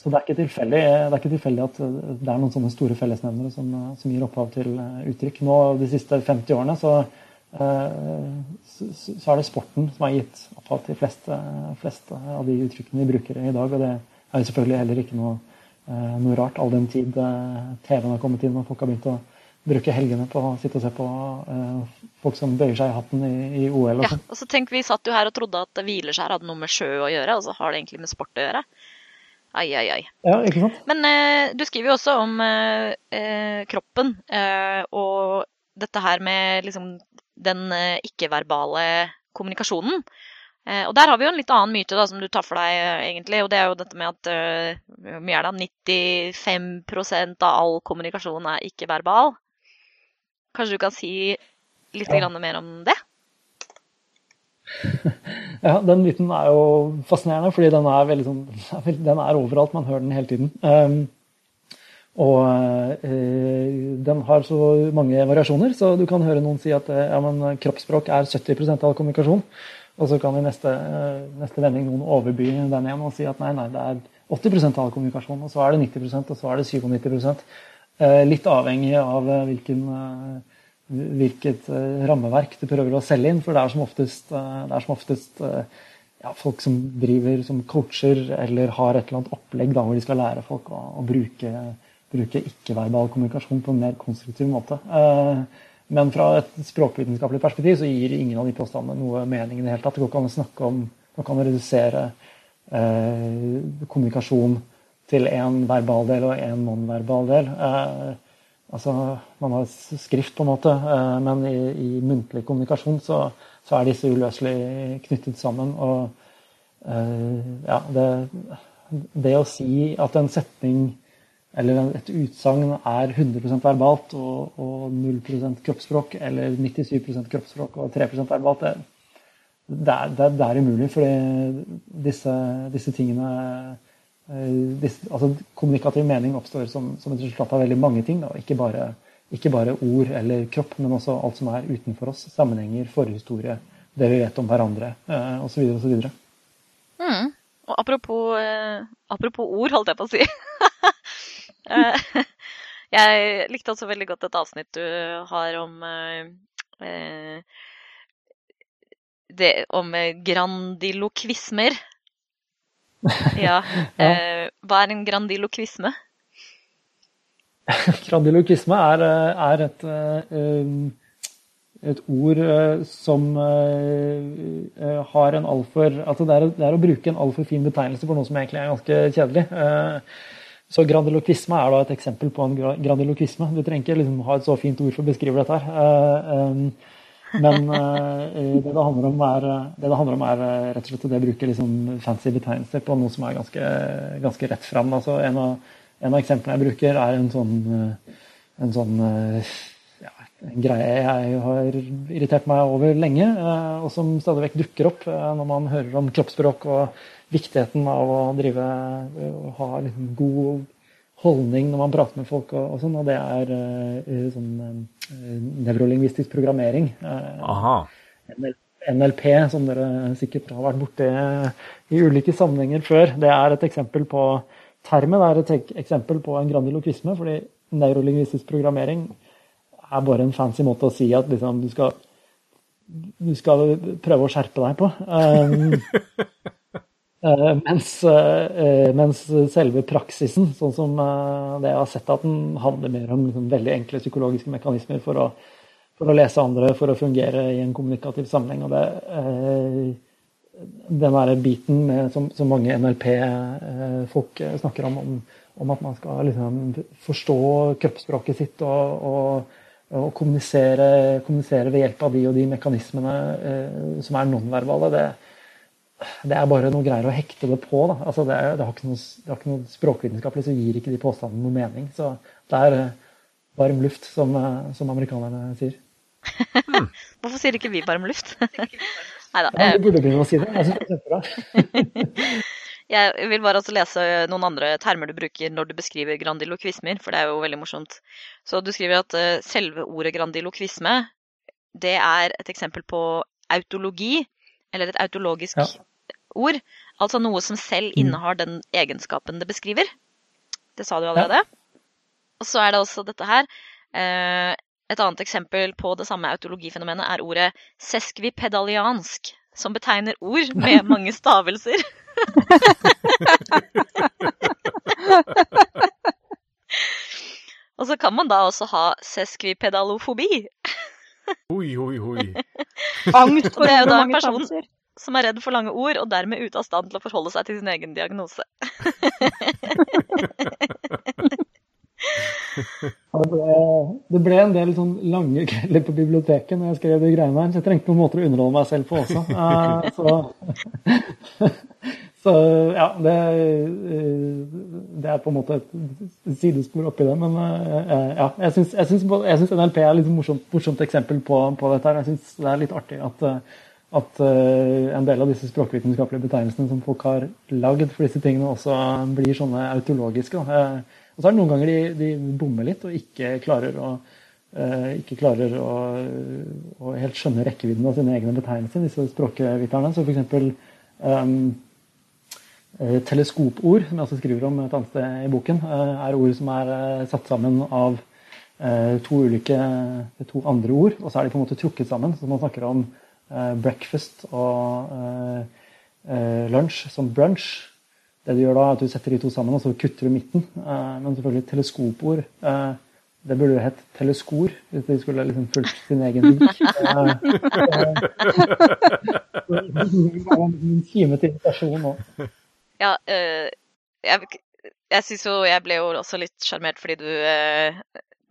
så, det, er ikke tilfeldig, det er ikke tilfeldig at det er noen sånne store fellesnevnere som, som, gir opphav til uttrykk. Nå De siste 50 årene så, så, så er det sporten som har gitt opphav til flest, fleste av de uttrykkene vi bruker i dag. Og det er jo selvfølgelig heller ikke noe, noe rart, all den tid TV-en har kommet inn og folk har begynt å bruke helgene på å sitte og se på uh, folk som bøyer seg i hatten i, i OL. Og ja, og så tenk, Vi satt jo her og trodde at hvileskjær hadde noe med sjø å gjøre, og så har det egentlig med sport å gjøre. Ai, ai, ai. Ja, ikke sant? Men uh, du skriver jo også om uh, kroppen og dette her med liksom den ikke-verbale kommunikasjonen. og der har vi jo en litt annen myte da, som du tar for deg, egentlig. Og det er jo dette med at mye er det, 95% av all kommunikasjon er ikke-verbal. Kanskje du kan si litt ja. mer om det? Ja, den myten er jo fascinerende, fordi den er, veldig sånn, den er overalt. Man hører den hele tiden. Um, og eh, den har så mange variasjoner, så du kan høre noen si at ja, kroppsspråk er 70 av kommunikasjon. Og så kan i neste, neste vending noen overby den igjen og si at nei, nei, det er 80 av kommunikasjon, og så er det 90% og så er det 97 Litt avhengig av hvilken, hvilket rammeverk du prøver å selge inn. For det er som oftest, det er som oftest ja, folk som driver som coacher eller har et eller annet opplegg da, hvor de skal lære folk å, å bruke, bruke ikke-verbal kommunikasjon på en mer konstruktiv måte. Men fra et språkvitenskapelig perspektiv så gir ingen av de påstandene noe mening i det hele tatt. Det går ikke an å snakke om Man kan redusere eh, kommunikasjon til én verbal del og én non-verbal del. Eh, altså, man har skrift, på en måte, eh, men i, i, muntlig kommunikasjon så, så, er disse uløselig knyttet sammen. Og ja, det, det å si at en setning eller et utsagn er 100 verbalt og, og 0% kroppsspråk, eller 97% kroppsspråk og 3% verbalt, det, det, er, det, det er umulig. Fordi disse, disse tingene disse, altså Kommunikativ mening oppstår som, som, et resultat av veldig mange ting, da, ikke bare ikke bare ord eller kropp, men også alt som er utenfor oss. Sammenhenger, forhistorie, det vi vet om hverandre, osv. osv. Mm. Og apropos, eh, apropos ord, holdt jeg på å si. Eh, jeg likte også veldig godt et avsnitt du har om eh, det, om grandilokvismer. Ja. Eh, hva er en grandilokvisme? grandilokvisme er, er et uh, et ord som har en altfor altså det er, det er, å bruke en altfor fin betegnelse for noe som egentlig er ganske kjedelig. Så grandiloquisme er da et eksempel på en grandiloquisme. Du trenger ikke liksom ha et så fint ord for å beskrive dette her. Um, men det, det, handler om er, det handler om er rett og slett det å bruke liksom fancy betegnelser på noe som er ganske, ganske rett fram. Altså en, av, en av eksemplene jeg bruker, er en sånn, en sånn en greie jeg har irritert meg over lenge, eh, og som stadig vekk dukker opp eh, når man hører om kroppsspråk og viktigheten av å drive og ha liksom god holdning når man prater med folk og, og sånn, og det er sånn nevrolingvistisk programmering. Uh, NLP, som dere sikkert har vært borti i ulike sammenhenger før, det er et eksempel på termen er et eksempel på en grandilokvisme, fordi nevrolingvistisk programmering er bare en fancy måte å si at liksom, du, skal, du skal prøve å skjerpe deg på. Um, uh, mens, uh, mens, selve praksisen, sånn som uh, det jeg har sett at den handler mer om liksom, veldig enkle psykologiske mekanismer for å, for å, lese andre, for å fungere i en kommunikativ sammenheng. og det den der biten med, som, som, mange NLP-folk snakker om, om, om, at man skal liksom, forstå kroppsspråket sitt og, og å kommunisere, kommunisere, ved hjelp av de og de mekanismene eh, som er nonverbale, det, det, er bare noe greier å hekte det på. Altså det, er, det, har noe, det, har ikke noe, språkvitenskapelig, så gir ikke de påstandene noe mening. Så det er eh, varm luft, som, eh, som amerikanerne sier. Hvorfor sier ikke vi varm luft? Nei da. Ja, du burde begynne å si det. Jeg synes det er kjempebra. Jeg vil bare også lese noen andre termer du bruker når du beskriver grandilokvismer, for det er jo veldig morsomt. Så du skriver at uh, selve ordet grandilokvisme, det er et eksempel på autologi, eller et autologisk ja. ord. Altså noe som selv mm. innehar den egenskapen det beskriver. Det sa du allerede. Ja. Og så er det også dette her. Uh, et annet eksempel på det samme autologifenomenet er ordet seskvipedaliansk, som betegner ord med mange stavelser. Og så kan man da også ha seskvipedalofobi. oi, oi, oi. Angst for mange stavelser. det er jo da en person som er redd for lange ord, og dermed ute av stand til å forholde seg til sin egen diagnose. det, ble, det, ble, en del sånn lange kvelder på biblioteket når jeg skrev de greiene her, så jeg trengte noen måter å underholde meg selv på også. Uh, så så ja, det, det, er på en måte et sidespor oppi det. Men eh, ja, jeg syns, NLP er et morsomt, morsomt, eksempel på, på dette. her. Jeg syns det er litt artig at, at, eh, en del av disse språkvitenskapelige betegnelsene som folk har lagd for disse tingene, også blir sånne autologiske. Eh, og så er det noen ganger de, de bommer litt og ikke klarer å ikke klarer å, å helt skjønne rekkevidden av sine egne betegnelser, disse språkviterne. Så f.eks. Um, Eh, teleskopord, som jeg også skriver om et annet sted i boken, eh, er ord som er eh, satt sammen av to ulike, to andre ord, og så er de på en måte trukket sammen. Så man snakker om breakfast og lunsj som brunch. Det du gjør da, er at du setter de to sammen, og så kutter du midten. Men selvfølgelig teleskopord. Det burde jo hett teleskor, hvis de skulle liksom fulgt sin egen vink. En time til invitasjon nå. Ja, jeg, jeg syns jo Jeg ble jo også litt sjarmert fordi du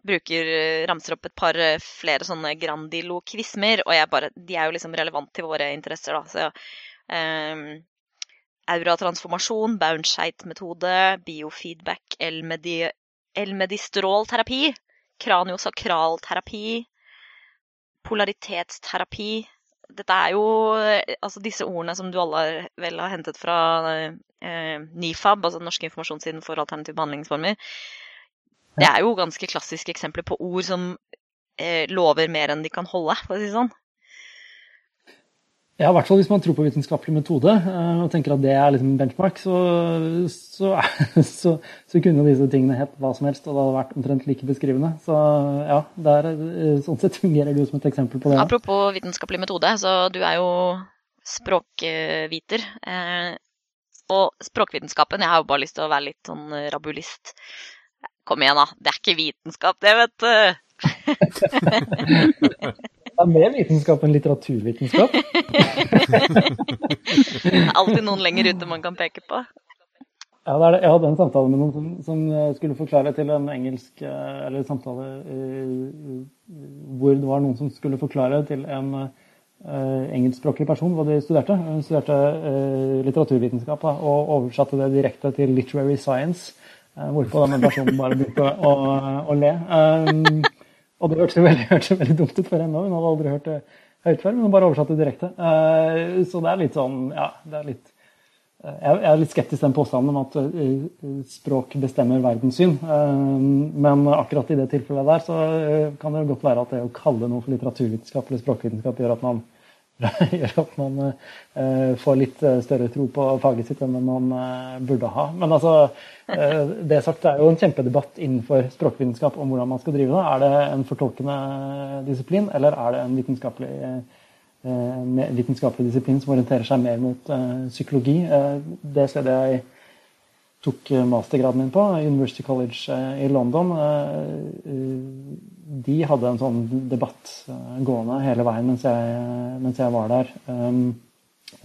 bruker ramser opp et par flere sånne grandilokvismer, og jeg bare De er jo liksom relevant til våre interesser, da. Så um, auratransformasjon, Bounscheit-metode, biofeedback, elmedistrolterapi, kraniosakralterapi, polaritetsterapi, dette er jo altså disse ordene som du alle vel har hentet fra eh, NIFAB, altså den norske informasjonssiden for alternative behandlingsformer. Det er jo ganske klassiske eksempler på ord som eh, lover mer enn de kan holde, for å si det sånn. Ja, i hvert fall hvis man tror på vitenskapelig metode eh, og tenker at det er liksom benchmark, så, så, så, så kunne disse tingene hett hva som helst, og det hadde vært omtrent like beskrivende. Så ja, der, eh, sånn sett fungerer du som et eksempel på det. Apropos vitenskapelig metode, så du er jo språkviter. Eh, og språkvitenskapen, jeg har jo bare lyst til å være litt sånn rabulist. Kom igjen, da. Det er ikke vitenskap, det, vet du. Det er mer vitenskap enn litteraturvitenskap. Alltid noen lenger ute man kan peke på. Ja, det det. Jeg hadde en samtale med noen som, som skulle forklare til en engelsk Eller samtale uh, hvor det var noen som skulle forklare til en uh, engelskspråklig person hva de studerte. Hun studerte uh, litteraturvitenskap da, og oversatte det direkte til literary science. Hvorpå denne personen bare begynte å, å, å le. Um, og det hørtes veldig, hørte veldig, dumt ut for henne òg. Hun hadde aldri hørt det høyt før, men hun bare oversatte det direkte. Eh, så det er litt sånn Ja, det er litt eh, Jeg er litt skeptisk til den påstanden om at eh, språk bestemmer verdenssyn. Men akkurat i det tilfellet der så kan det godt være at det å kalle noe for litteraturvitenskap eller språkvitenskap gjør at man gjør at man uh, får litt eh, større tro på faget sitt enn man uh, burde ha. Men altså, uh, det sagt, det er jo en kjempedebatt innenfor språkvitenskap om hvordan man skal drive det. Er det en fortolkende disiplin, eller er det en vitenskapelig, vitenskapelig disiplin som orienterer seg mer mot psykologi? det stedet jeg tok mastergraden min på, University College i London, de hadde en sånn debatt eh, gående hele veien mens jeg, mens jeg var der. Um,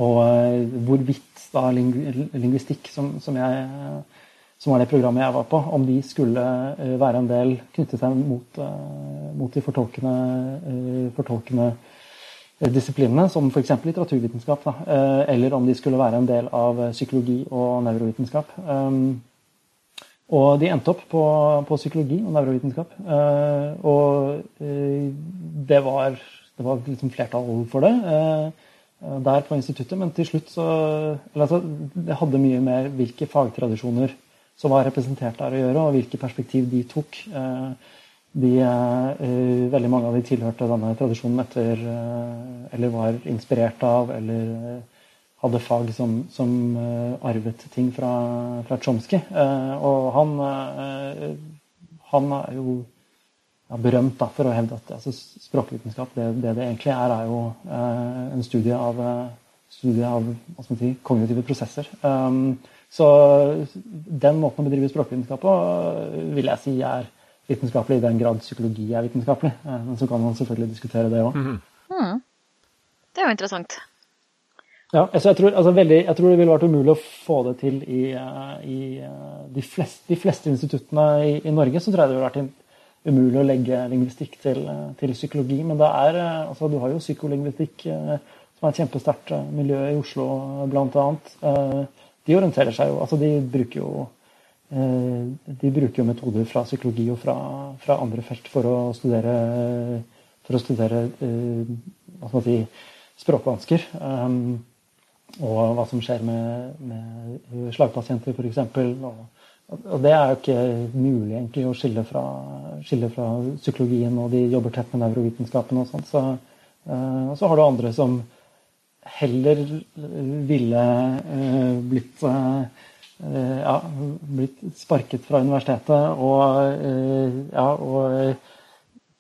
og eh, hvorvidt da lingvistikk, som, som, jeg, som, var det programmet jeg var på, om de skulle eh, være en del knyttet seg mot, mot de fortolkende, fortolkende disiplinene, som f.eks. litteraturvitenskap, da, eller om de skulle være en del av psykologi og nevrovitenskap. Og de endte opp på, på psykologi og nevrovitenskap. Uh, og uh, det var, det var liksom flertall for det uh, der på instituttet, men til slutt så altså, Det hadde mye med hvilke fagtradisjoner som var representert der å gjøre, og hvilke perspektiv de tok. De, veldig mange av de tilhørte denne tradisjonen etter Eller var inspirert av, eller hadde fag som, som uh, arvet ting fra, fra Chomsky. Uh, og han, uh, han, er jo ja, berømt da, for å hevde at altså, språkvitenskap, det, det, det egentlig er, er jo en studie av, studie av si, kognitive prosesser. Um, så den måten å bedrive språkvitenskap på vil jeg si er vitenskapelig i den grad psykologi er vitenskapelig. Men så kan man selvfølgelig diskutere det òg. Mm. Mm. Det er jo interessant. Ja, altså jeg, tror, altså veldig, jeg, tror, det ville vært umulig å få det til i, eh, i eh, de, fleste, de, fleste, instituttene i, i, Norge. Så tror jeg det ville vært umulig å legge lingvistikk til, eh, til psykologi. Men er, altså, du har jo psykolingvistikk, som er et kjempesterkt miljø i Oslo bl.a. De orienterer seg jo Altså, de bruker jo de bruker jo metoder fra psykologi og fra, fra andre felt for å studere, for å studere hva skal man si, språkvansker. Og hva som skjer med, med slagpasienter f.eks. Og, og det er jo ikke mulig egentlig å skille fra, skille fra psykologien, og de jobber tett med nevrovitenskapen og sånn. Så, uh, så har du andre som heller ville uh, blitt uh, ja, blitt sparket fra universitetet og, ja, og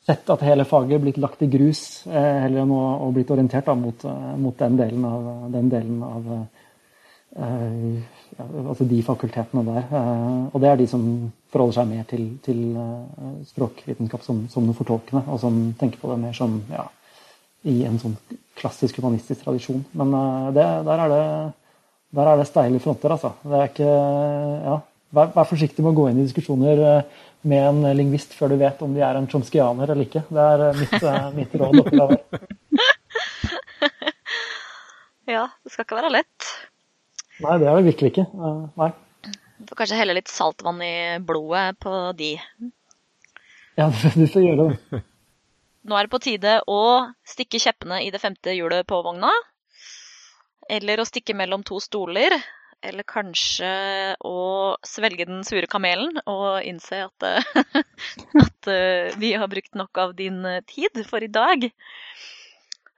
sett at hele faget blitt lagt i grus, eh, heller enn å, blitt orientert da, mot, eh, mot, den delen av, den delen av uh, ja, altså de fakultetene der. Uh, og det er de som forholder seg mer til, til uh, språkvitenskap som, som noe fortolkende, og som tenker på det mer som ja, i en sånn klassisk humanistisk tradisjon. Men det, der, er det, der er det steile fronter, altså. Det er ikke Ja, vær, vær forsiktig med å gå inn i diskusjoner med en lingvist før du vet om de er en chomskyaner eller ikke. Det er eh, mitt, eh, mitt råd oppgaver. ja, det skal ikke være lett. Nei, det er det virkelig ikke. Eh, nei. Du får kanskje helle litt saltvann i blodet på de. Ja, du får gjøre det. Nå er det på tide å stikke kjeppene i det femte hjulet på vogna. Eller å stikke mellom to stoler. Eller kanskje å svelge den sure kamelen og innse at, eh, at eh, vi har brukt nok av din eh, tid for i dag.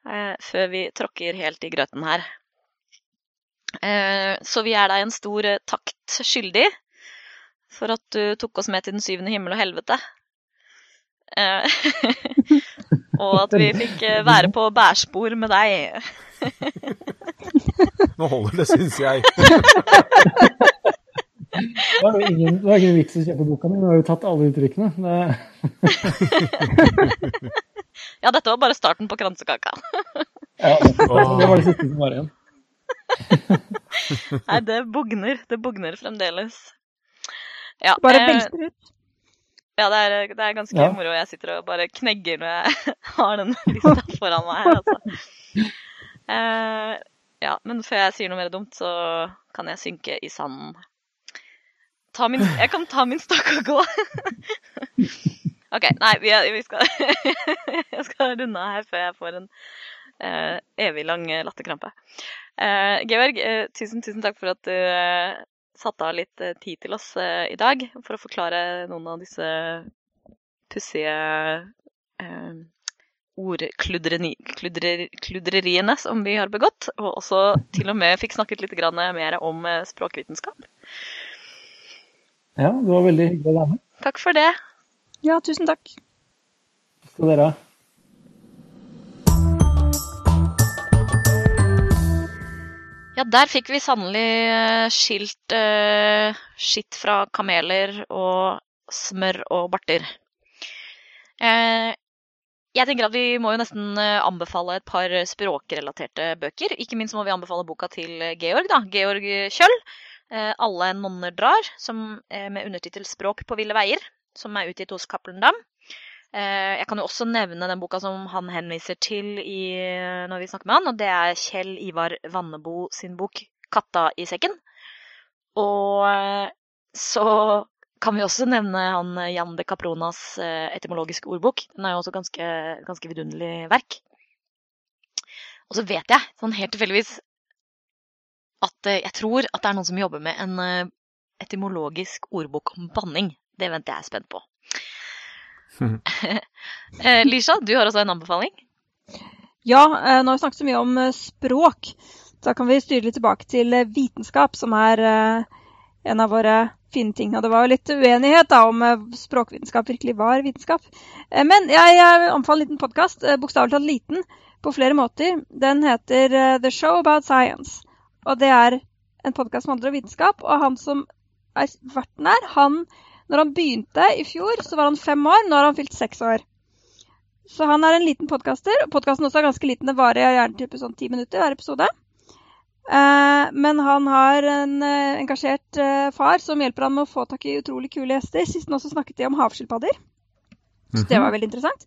Før vi tråkker helt i grøten her. Så vi er deg en stor takt skyldig for at du tok oss med til den syvende himmel og helvete. Og at vi fikk være på bærspor med deg. Nå holder det, syns jeg. Det var jo ingen, det var ingen vits å kjøpe boka mi, nå har jo tatt alle uttrykkene. Det, Ja, dette var bare starten på kransekaka. ja, det var det siste som var igjen. Nei, det bugner. Det bugner fremdeles. Ja, Bare eh, velter ut. ja det, er, det er ganske Ja. moro. Jeg sitter og bare knegger når jeg har den lista foran meg altså. Eh, ja, men før jeg sier noe mer dumt, så kan jeg synke i sanden. Min, jeg kan ta min stokk og gå. OK, nei, vi, vi skal Jeg skal runde av her før jeg får en uh, evig lang latterkrampe. Uh, Georg, uh, tusen, tusen takk for at du uh, satte av litt tid til oss i dag for å forklare noen av disse pussige eh, ordkludreri- kludrer- kludreriene som vi har begått, og også til og med fikk snakket litt grann mer om eh, språkvitenskap. Ja, det var veldig hyggelig å være med. Takk for det. Ja, tusen takk. Skal dere ha. Ja, der fikk vi sannelig eh, skilt eh, skitt fra kameler og smør og barter. Eh, jeg tenker at vi må jo nesten eh, anbefale et par språkrelaterte bøker. Ikke minst må vi anbefale boka til eh, Georg, da. Georg Kjøll. Eh, 'Alle nonner drar', som, er med undertittel 'Språk på ville veier', som er utgitt hos Cappelen Dam. Eh, Jeg kan jo også nevne den boka som han henviser til i, når vi snakker med han, og det er Kjell Ivar Vannebo sin bok 'Katta i sekken'. Og eh, så kan vi også nevne han eh, Jan de Capronas eh, etymologiske ordbok. Den er jo også ganske, ganske vidunderlig verk. Og så vet jeg, sånn helt tilfeldigvis, at eh, jeg tror at det er noen som jobber med en etymologisk ordbok om banning. Det venter jeg spent på. Eh, Lisha, du har også en anbefaling? Ja, nå har vi snakket så mye om språk. Da kan vi styre litt tilbake til vitenskap, som er en av våre fine ting. Og det var jo litt uenighet da, om eh, språkvitenskap virkelig var vitenskap. Eh, Men jeg, anbefaler en liten podkast, bokstavelig talt liten, på flere måter. Den heter eh, The Show About Science. Og det er en podkast som handler om vitenskap. Og han som er verten her, han Når han begynte i fjor, så var han fem år. Nå har han fylt seks år. Så han er en liten podkaster. Podkasten også er ganske liten. Det varer gjerne type sånn ti minutter hver episode. Eh, men han har en eh, engasjert eh, far som hjelper han med å få tak i utrolig kule gjester. Sist nå så snakket de om havskilpadder. Så det var veldig interessant.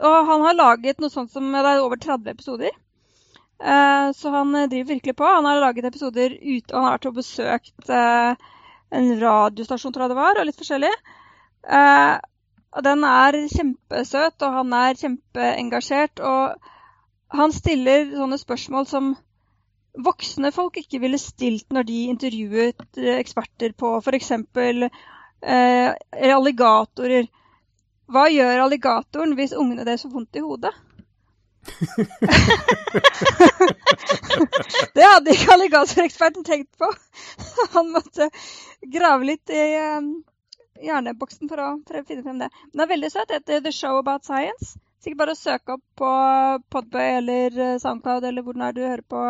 Og han har laget noe sånt som Det er over 30 episoder. Så han driver virkelig på. Han har laget episoder ute, og han har vært og besøkt en radiostasjon, tror jeg det var, og litt forskjellig. Og den er kjempesøt, og han er kjempeengasjert. Og han stiller sånne spørsmål som voksne folk ikke ville stilt når de intervjuet eh, eksperter på f.eks. Eh, alligatorer. Hva gjør alligatoren hvis ungene deres får vondt i hodet? det hadde ikke alligatoreksperten tenkt på. Han måtte grave litt i eh, hjerneboksen for å finne frem det. Den er veldig søt. Det heter The Show About Science. Sikkert bare å søke opp på Podbay eller eh, Soundcloud eller hvor er du hører på,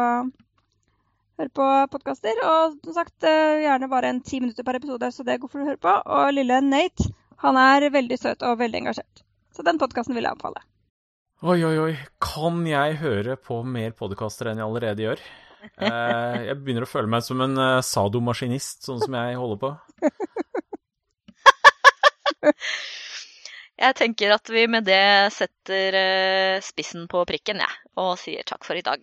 hører på podkaster. Og som sagt, eh, gjerne bare en ti minutter per episode, så det går for å høre på. Og lille Nate, han er veldig søt og veldig engasjert. Så den podkasten vil jeg anbefale. Oi, oi, oi. Kan jeg høre på mer podkaster enn jeg allerede gjør? Eh, jeg begynner å føle meg som en eh, sadomaskinist, sånn som jeg holder på. Jeg tenker at vi med det setter spissen på prikken, jeg, ja, og sier takk for i dag.